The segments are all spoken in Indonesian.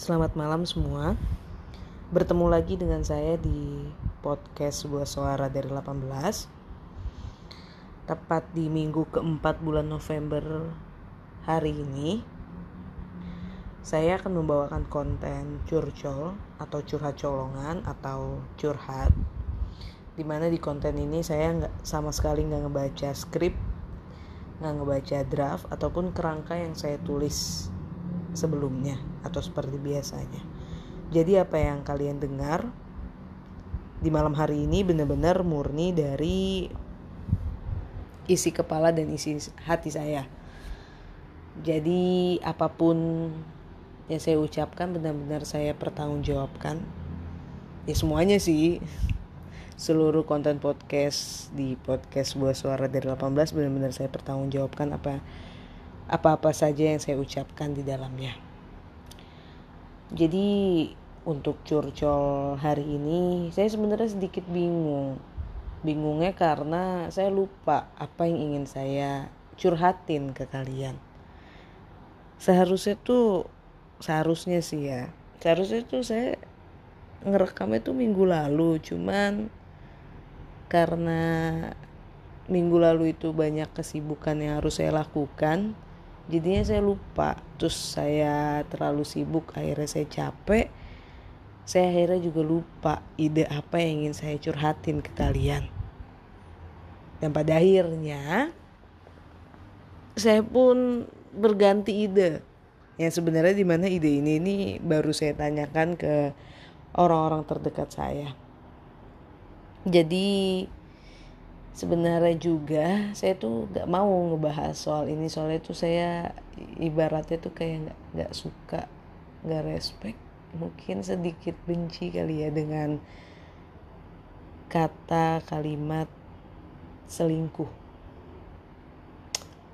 Selamat malam semua. Bertemu lagi dengan saya di podcast sebuah suara dari 18. Tepat di minggu keempat bulan November hari ini, saya akan membawakan konten curcol atau curhat colongan atau curhat. Di mana di konten ini saya nggak sama sekali nggak ngebaca skrip, nggak ngebaca draft ataupun kerangka yang saya tulis sebelumnya atau seperti biasanya. Jadi apa yang kalian dengar di malam hari ini benar-benar murni dari isi kepala dan isi hati saya. Jadi apa pun yang saya ucapkan benar-benar saya pertanggungjawabkan. Ya semuanya sih. Seluruh konten podcast di podcast Buah Suara dari 18 benar-benar saya pertanggungjawabkan apa apa-apa saja yang saya ucapkan di dalamnya. Jadi untuk curcol hari ini saya sebenarnya sedikit bingung. Bingungnya karena saya lupa apa yang ingin saya curhatin ke kalian. Seharusnya tuh seharusnya sih ya. Seharusnya tuh saya ngerekamnya tuh minggu lalu, cuman karena minggu lalu itu banyak kesibukan yang harus saya lakukan jadinya saya lupa. Terus saya terlalu sibuk akhirnya saya capek. Saya akhirnya juga lupa ide apa yang ingin saya curhatin ke kalian. Dan pada akhirnya saya pun berganti ide. Yang sebenarnya di mana ide ini ini baru saya tanyakan ke orang-orang terdekat saya. Jadi sebenarnya juga saya tuh gak mau ngebahas soal ini. Soalnya tuh saya ibaratnya tuh kayak nggak nggak suka nggak respect mungkin sedikit benci kali ya dengan kata kalimat selingkuh.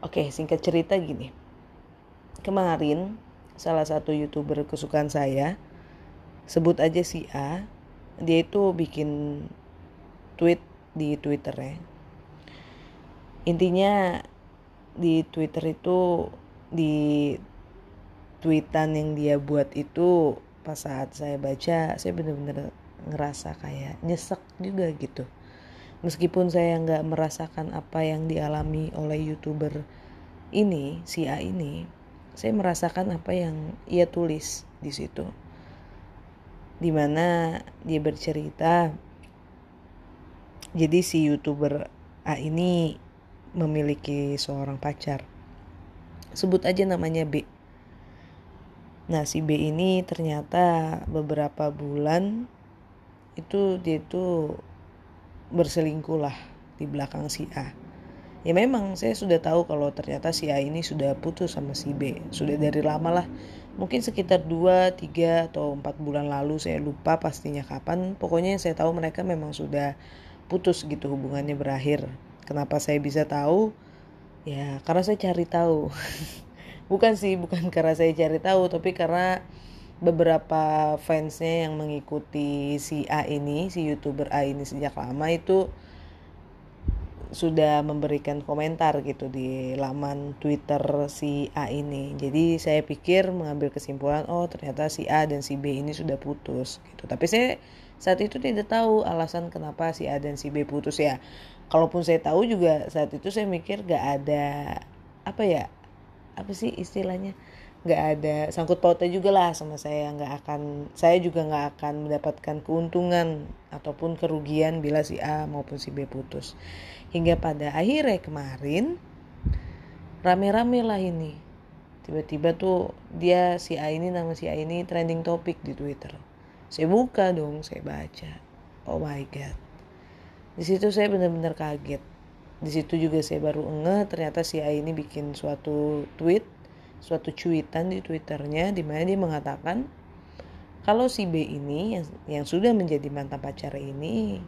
Oke singkat cerita gini. Kemarin salah satu youtuber kesukaan saya sebut aja si A dia itu bikin tweet di Twitter ya. Intinya di Twitter itu di tweetan yang dia buat itu pas saat saya baca saya bener-bener ngerasa kayak nyesek juga gitu meskipun saya nggak merasakan apa yang dialami oleh youtuber ini si A ini saya merasakan apa yang ia tulis di situ di mana dia bercerita jadi si youtuber A ini memiliki seorang pacar. Sebut aja namanya B. Nah si B ini ternyata beberapa bulan itu dia itu berselingkuh lah di belakang si A. Ya memang saya sudah tahu kalau ternyata si A ini sudah putus sama si B. Sudah dari lama lah. Mungkin sekitar 2, 3 atau 4 bulan lalu saya lupa pastinya kapan. Pokoknya yang saya tahu mereka memang sudah putus gitu hubungannya berakhir. Kenapa saya bisa tahu? Ya karena saya cari tahu. bukan sih, bukan karena saya cari tahu, tapi karena beberapa fansnya yang mengikuti si A ini, si youtuber A ini sejak lama itu sudah memberikan komentar gitu di laman Twitter si A ini. Jadi saya pikir mengambil kesimpulan oh ternyata si A dan si B ini sudah putus gitu. Tapi saya saat itu tidak tahu alasan kenapa si A dan si B putus ya. Kalaupun saya tahu juga saat itu saya mikir gak ada apa ya apa sih istilahnya? Nggak ada sangkut pautnya juga lah sama saya. Nggak akan saya juga nggak akan mendapatkan keuntungan ataupun kerugian bila si A maupun si B putus. Hingga pada akhirnya kemarin rame-rame lah ini. Tiba-tiba tuh dia si A ini nama si A ini trending topik di Twitter saya buka dong saya baca. Oh my god. Di situ saya benar-benar kaget. Di situ juga saya baru ngeh ternyata si A ini bikin suatu tweet suatu cuitan di twitternya di mana dia mengatakan kalau si B ini yang, yang sudah menjadi mantan pacar ini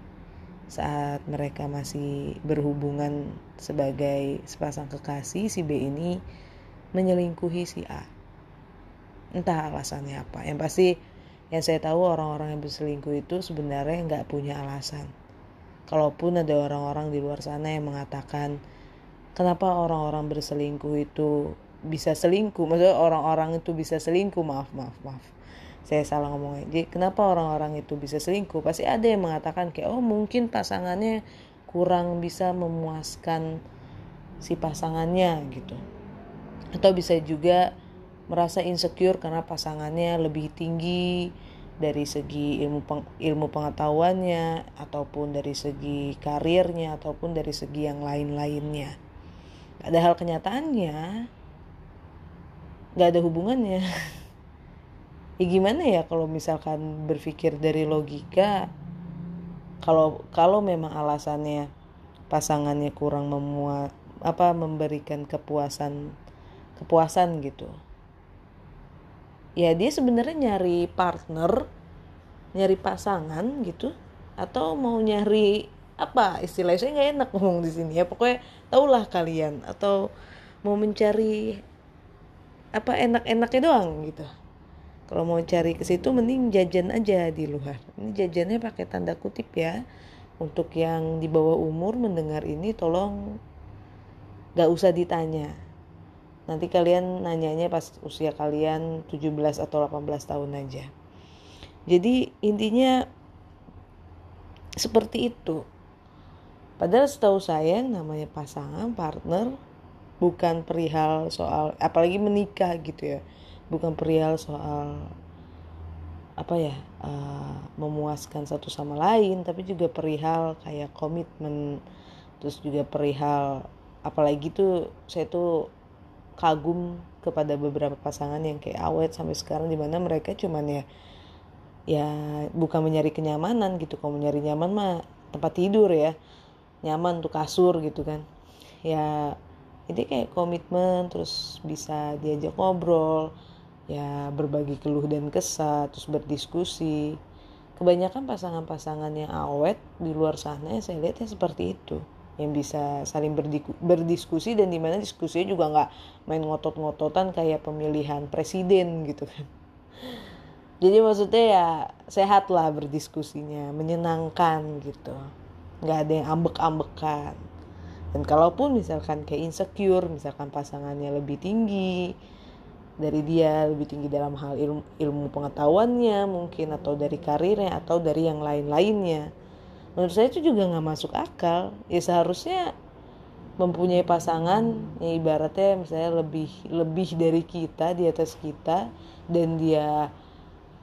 saat mereka masih berhubungan sebagai sepasang kekasih si B ini menyelingkuhi si A. Entah alasannya apa. Yang pasti yang saya tahu orang-orang yang berselingkuh itu sebenarnya nggak punya alasan. Kalaupun ada orang-orang di luar sana yang mengatakan kenapa orang-orang berselingkuh itu bisa selingkuh? Maksudnya orang-orang itu bisa selingkuh maaf maaf maaf. Saya salah ngomongnya jadi kenapa orang-orang itu bisa selingkuh? Pasti ada yang mengatakan kayak oh mungkin pasangannya kurang bisa memuaskan si pasangannya gitu. Atau bisa juga merasa insecure karena pasangannya lebih tinggi dari segi ilmu peng, ilmu pengetahuannya ataupun dari segi karirnya ataupun dari segi yang lain-lainnya. Padahal kenyataannya nggak ada hubungannya. ya gimana ya kalau misalkan berpikir dari logika kalau kalau memang alasannya pasangannya kurang memuat apa memberikan kepuasan kepuasan gitu ya dia sebenarnya nyari partner nyari pasangan gitu atau mau nyari apa istilahnya saya nggak enak ngomong di sini ya pokoknya tahulah kalian atau mau mencari apa enak-enaknya doang gitu. Kalau mau cari ke situ mending jajan aja di luar. Ini jajannya pakai tanda kutip ya. Untuk yang di bawah umur mendengar ini tolong gak usah ditanya nanti kalian nanyanya pas usia kalian 17 atau 18 tahun aja. Jadi intinya seperti itu. Padahal setahu saya namanya pasangan partner bukan perihal soal apalagi menikah gitu ya. Bukan perihal soal apa ya uh, memuaskan satu sama lain tapi juga perihal kayak komitmen terus juga perihal apalagi tuh saya tuh kagum kepada beberapa pasangan yang kayak awet sampai sekarang di mana mereka cuman ya ya bukan mencari kenyamanan gitu. Kalau mencari nyaman mah tempat tidur ya nyaman tuh kasur gitu kan. Ya ini kayak komitmen terus bisa diajak ngobrol ya berbagi keluh dan kesah terus berdiskusi. Kebanyakan pasangan-pasangan yang awet di luar sana saya lihat ya seperti itu yang bisa saling berdiskusi dan di mana diskusinya juga nggak main ngotot-ngototan kayak pemilihan presiden gitu kan. Jadi maksudnya ya sehat lah berdiskusinya menyenangkan gitu. Nggak ada yang ambek-ambekan. Dan kalaupun misalkan kayak insecure misalkan pasangannya lebih tinggi dari dia lebih tinggi dalam hal ilmu, ilmu pengetahuannya mungkin atau dari karirnya atau dari yang lain-lainnya menurut saya itu juga nggak masuk akal. Ya seharusnya mempunyai pasangan yang ibaratnya misalnya lebih lebih dari kita di atas kita dan dia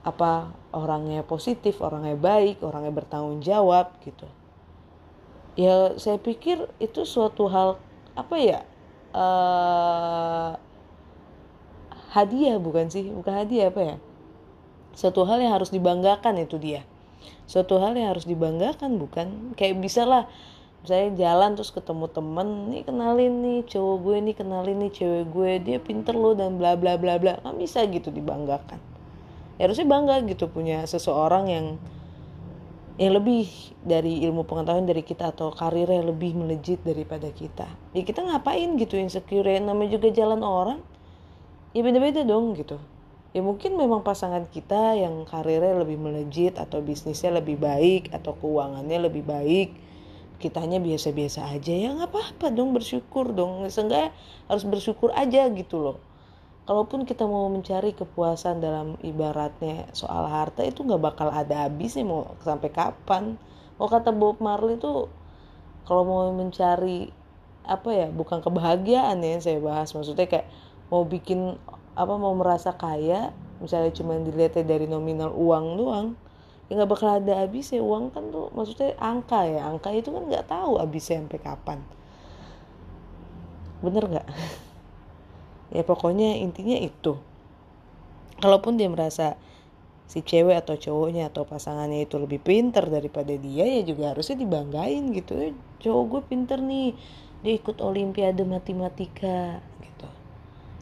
apa orangnya positif orangnya baik orangnya bertanggung jawab gitu. Ya saya pikir itu suatu hal apa ya uh, hadiah bukan sih? Bukan hadiah apa ya? Suatu hal yang harus dibanggakan itu dia suatu hal yang harus dibanggakan bukan? Kayak bisa lah saya jalan terus ketemu temen nih kenalin nih cowok gue nih kenalin nih cewek gue dia pinter loh dan bla bla bla bla. Kan bisa gitu dibanggakan. Ya harusnya bangga gitu punya seseorang yang yang lebih dari ilmu pengetahuan dari kita atau karirnya lebih melejit daripada kita. Ya kita ngapain gitu insecure namanya juga jalan orang. Ya beda beda dong gitu ya mungkin memang pasangan kita yang karirnya lebih melejit atau bisnisnya lebih baik atau keuangannya lebih baik kitanya biasa-biasa aja ya nggak apa-apa dong bersyukur dong. Seenggaknya harus bersyukur aja gitu loh. Kalaupun kita mau mencari kepuasan dalam ibaratnya soal harta itu nggak bakal ada habisnya mau sampai kapan. Mau kata Bob Marley itu kalau mau mencari apa ya bukan kebahagiaan ya saya bahas. Maksudnya kayak mau bikin apa mau merasa kaya misalnya cuma dilihatnya dari nominal uang doang ya nggak bakal ada habisnya. Uang kan tuh maksudnya angka ya. Angka itu kan nggak tahu habisnya sampai kapan. Bener nggak? Ya pokoknya intinya itu. Kalaupun dia merasa si cewek atau cowoknya atau pasangannya itu lebih pinter daripada dia ya juga harusnya dibanggain gitu. Cowok gue pinter nih dia ikut olimpiade matematika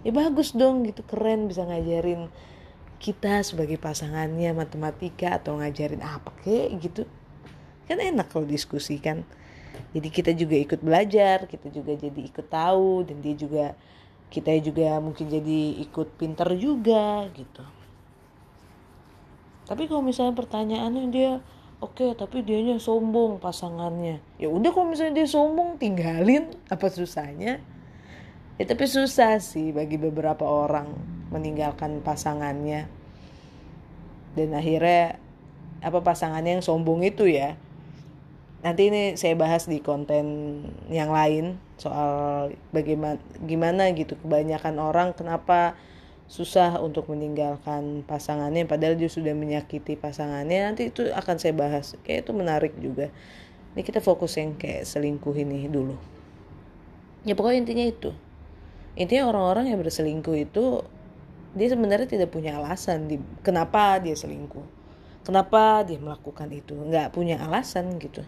ya bagus dong gitu keren bisa ngajarin kita sebagai pasangannya matematika atau ngajarin apa kayak gitu. Kan enak kalau diskusi kan. Jadi kita juga ikut belajar kita juga jadi ikut tahu dan dia juga kita juga mungkin jadi ikut pinter juga gitu. Tapi kalau misalnya pertanyaannya dia oke okay, tapi dianya sombong pasangannya. Ya udah kalau misalnya dia sombong tinggalin apa susahnya ya tapi susah sih bagi beberapa orang meninggalkan pasangannya. Dan akhirnya apa pasangannya yang sombong itu ya. Nanti ini saya bahas di konten yang lain soal bagaimana gimana gitu kebanyakan orang kenapa susah untuk meninggalkan pasangannya padahal dia sudah menyakiti pasangannya. Nanti itu akan saya bahas. Kayak itu menarik juga. Ini kita fokus yang kayak selingkuh ini dulu. Ya pokoknya intinya itu intinya orang-orang yang berselingkuh itu dia sebenarnya tidak punya alasan di kenapa dia selingkuh. Kenapa dia melakukan itu? Nggak punya alasan gitu.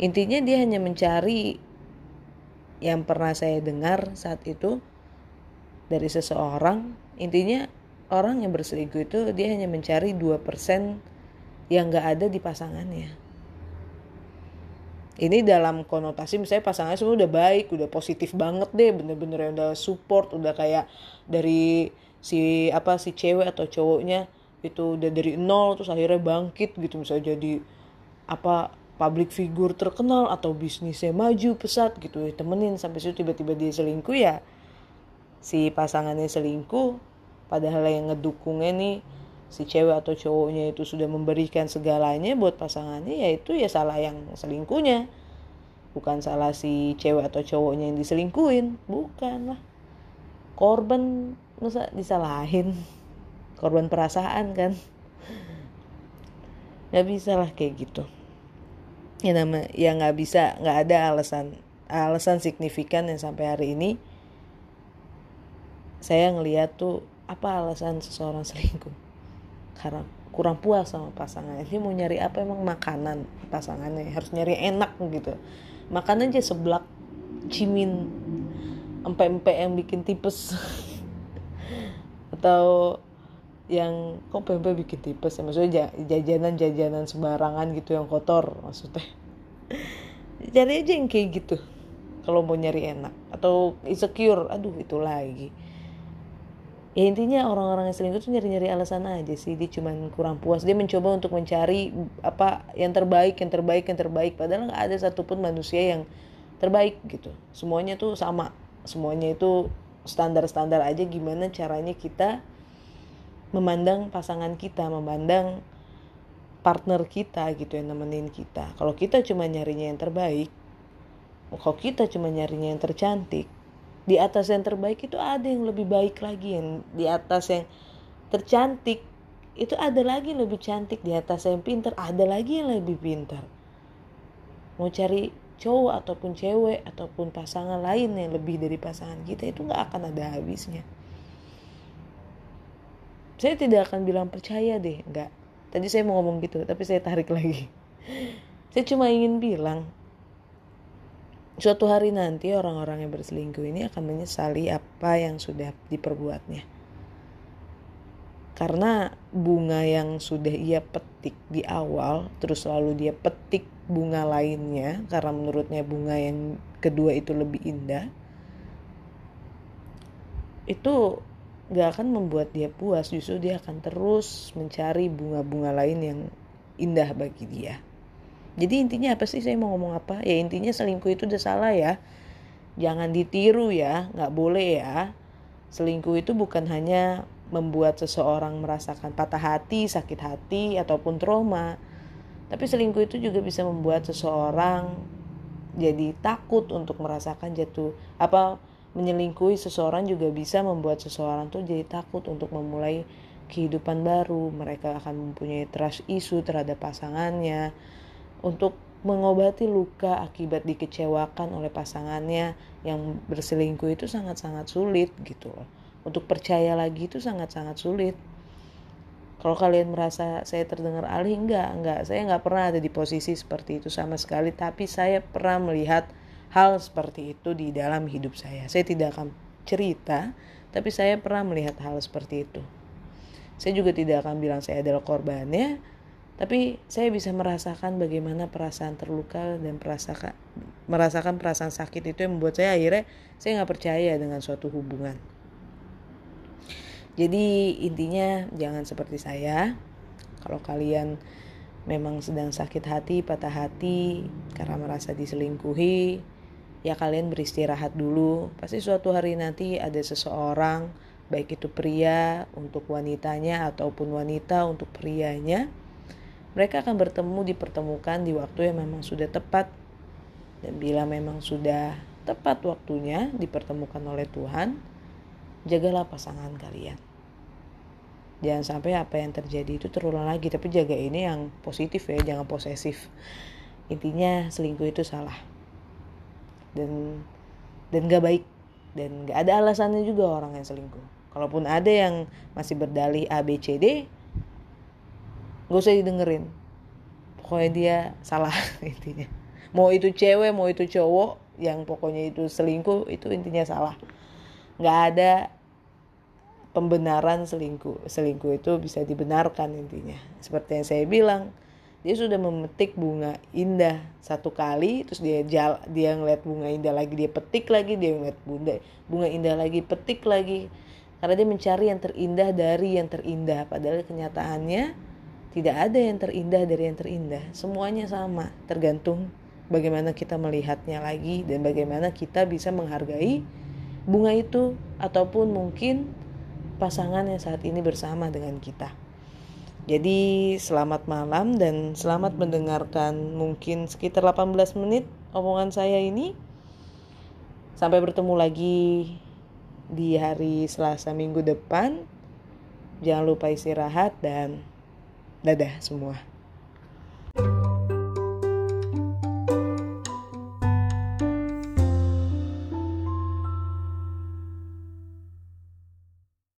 Intinya dia hanya mencari yang pernah saya dengar saat itu dari seseorang. Intinya orang yang berselingkuh itu dia hanya mencari 2% yang gak ada di pasangannya ini dalam konotasi misalnya pasangannya semua udah baik udah positif banget deh bener-bener yang udah support udah kayak dari si apa si cewek atau cowoknya itu udah dari nol terus akhirnya bangkit gitu. Misalnya jadi apa public figure terkenal atau bisnisnya maju pesat gitu. Ya temenin sampai situ tiba-tiba dia selingkuh ya si pasangannya selingkuh padahal yang ngedukungnya nih si cewek atau cowoknya itu sudah memberikan segalanya buat pasangannya ya itu ya salah yang selingkuhnya. Bukan salah si cewek atau cowoknya yang diselingkuhin. Bukan lah. Korban masa disalahin? Korban perasaan kan? Nggak bisa lah kayak gitu. Ya nama ya nggak bisa nggak ada alasan alasan signifikan yang sampai hari ini. Saya ngeliat tuh apa alasan seseorang selingkuh karena kurang puas sama pasangannya dia mau nyari apa? Emang makanan pasangannya. Harus nyari enak gitu. Makan aja seblak cimin. Empe-empe yang bikin tipes. Atau yang kok pempe bikin tipes ya? Maksudnya jajanan-jajanan sembarangan gitu yang kotor maksudnya. Cari aja yang kayak gitu. Kalau mau nyari enak. Atau insecure. Aduh itu lagi ya intinya orang-orang yang selingkuh tuh nyari-nyari alasan aja sih. Dia cuman kurang puas. Dia mencoba untuk mencari apa yang terbaik yang terbaik yang terbaik. Padahal nggak ada satupun manusia yang terbaik gitu. Semuanya tuh sama. Semuanya itu standar-standar aja gimana caranya kita memandang pasangan kita, memandang partner kita gitu yang nemenin kita. Kalau kita cuma nyarinya yang terbaik, kalau kita cuma nyarinya yang tercantik, di atas yang terbaik itu ada yang lebih baik lagi yang di atas yang tercantik. Itu ada lagi yang lebih cantik di atas yang pintar ada lagi yang lebih pintar. Mau cari cowok ataupun cewek ataupun pasangan lain yang lebih dari pasangan kita itu nggak akan ada habisnya. Saya tidak akan bilang percaya deh enggak tadi saya mau ngomong gitu tapi saya tarik lagi. Saya cuma ingin bilang suatu hari nanti orang-orang yang berselingkuh ini akan menyesali apa yang sudah diperbuatnya. Karena bunga yang sudah ia petik di awal terus lalu dia petik bunga lainnya karena menurutnya bunga yang kedua itu lebih indah itu gak akan membuat dia puas. Justru dia akan terus mencari bunga-bunga lain yang indah bagi dia jadi intinya apa sih? Saya mau ngomong apa? Ya intinya selingkuh itu udah salah ya. Jangan ditiru ya nggak boleh ya. Selingkuh itu bukan hanya membuat seseorang merasakan patah hati sakit hati ataupun trauma. Tapi selingkuh itu juga bisa membuat seseorang jadi takut untuk merasakan jatuh. Apa menyelingkuhi seseorang juga bisa membuat seseorang tuh jadi takut untuk memulai kehidupan baru. Mereka akan mempunyai trust issue terhadap pasangannya untuk mengobati luka akibat dikecewakan oleh pasangannya yang berselingkuh itu sangat-sangat sulit gitu loh. Untuk percaya lagi itu sangat-sangat sulit. Kalau kalian merasa saya terdengar alih, enggak, enggak. Saya enggak pernah ada di posisi seperti itu sama sekali. Tapi saya pernah melihat hal seperti itu di dalam hidup saya. Saya tidak akan cerita, tapi saya pernah melihat hal seperti itu. Saya juga tidak akan bilang saya adalah korbannya, tapi saya bisa merasakan bagaimana perasaan terluka dan merasakan merasakan perasaan sakit itu yang membuat saya akhirnya saya nggak percaya dengan suatu hubungan. Jadi intinya jangan seperti saya. Kalau kalian memang sedang sakit hati, patah hati karena merasa diselingkuhi, ya kalian beristirahat dulu pasti suatu hari nanti ada seseorang baik itu pria untuk wanitanya ataupun wanita untuk prianya mereka akan bertemu dipertemukan di waktu yang memang sudah tepat. Dan bila memang sudah tepat waktunya dipertemukan oleh Tuhan jagalah pasangan kalian. Jangan sampai apa yang terjadi itu terulang lagi tapi jaga ini yang positif ya jangan posesif. Intinya selingkuh itu salah. Dan dan gak baik. Dan gak ada alasannya juga orang yang selingkuh. Kalaupun ada yang masih berdalih A B C D gak usah didengerin. Pokoknya dia salah intinya. Mau itu cewek mau itu cowok yang pokoknya itu selingkuh itu intinya salah. Nggak ada pembenaran selingkuh. Selingkuh itu bisa dibenarkan intinya. Seperti yang saya bilang dia sudah memetik bunga indah satu kali terus dia jal dia ngeliat bunga indah lagi dia petik lagi dia ngeliat bunda bunga indah lagi petik lagi. Karena dia mencari yang terindah dari yang terindah. Padahal kenyataannya tidak ada yang terindah dari yang terindah semuanya sama tergantung bagaimana kita melihatnya lagi dan bagaimana kita bisa menghargai bunga itu ataupun mungkin pasangan yang saat ini bersama dengan kita. Jadi selamat malam dan selamat mendengarkan mungkin sekitar 18 menit omongan saya ini. Sampai bertemu lagi di hari Selasa minggu depan. Jangan lupa istirahat dan dadah semua.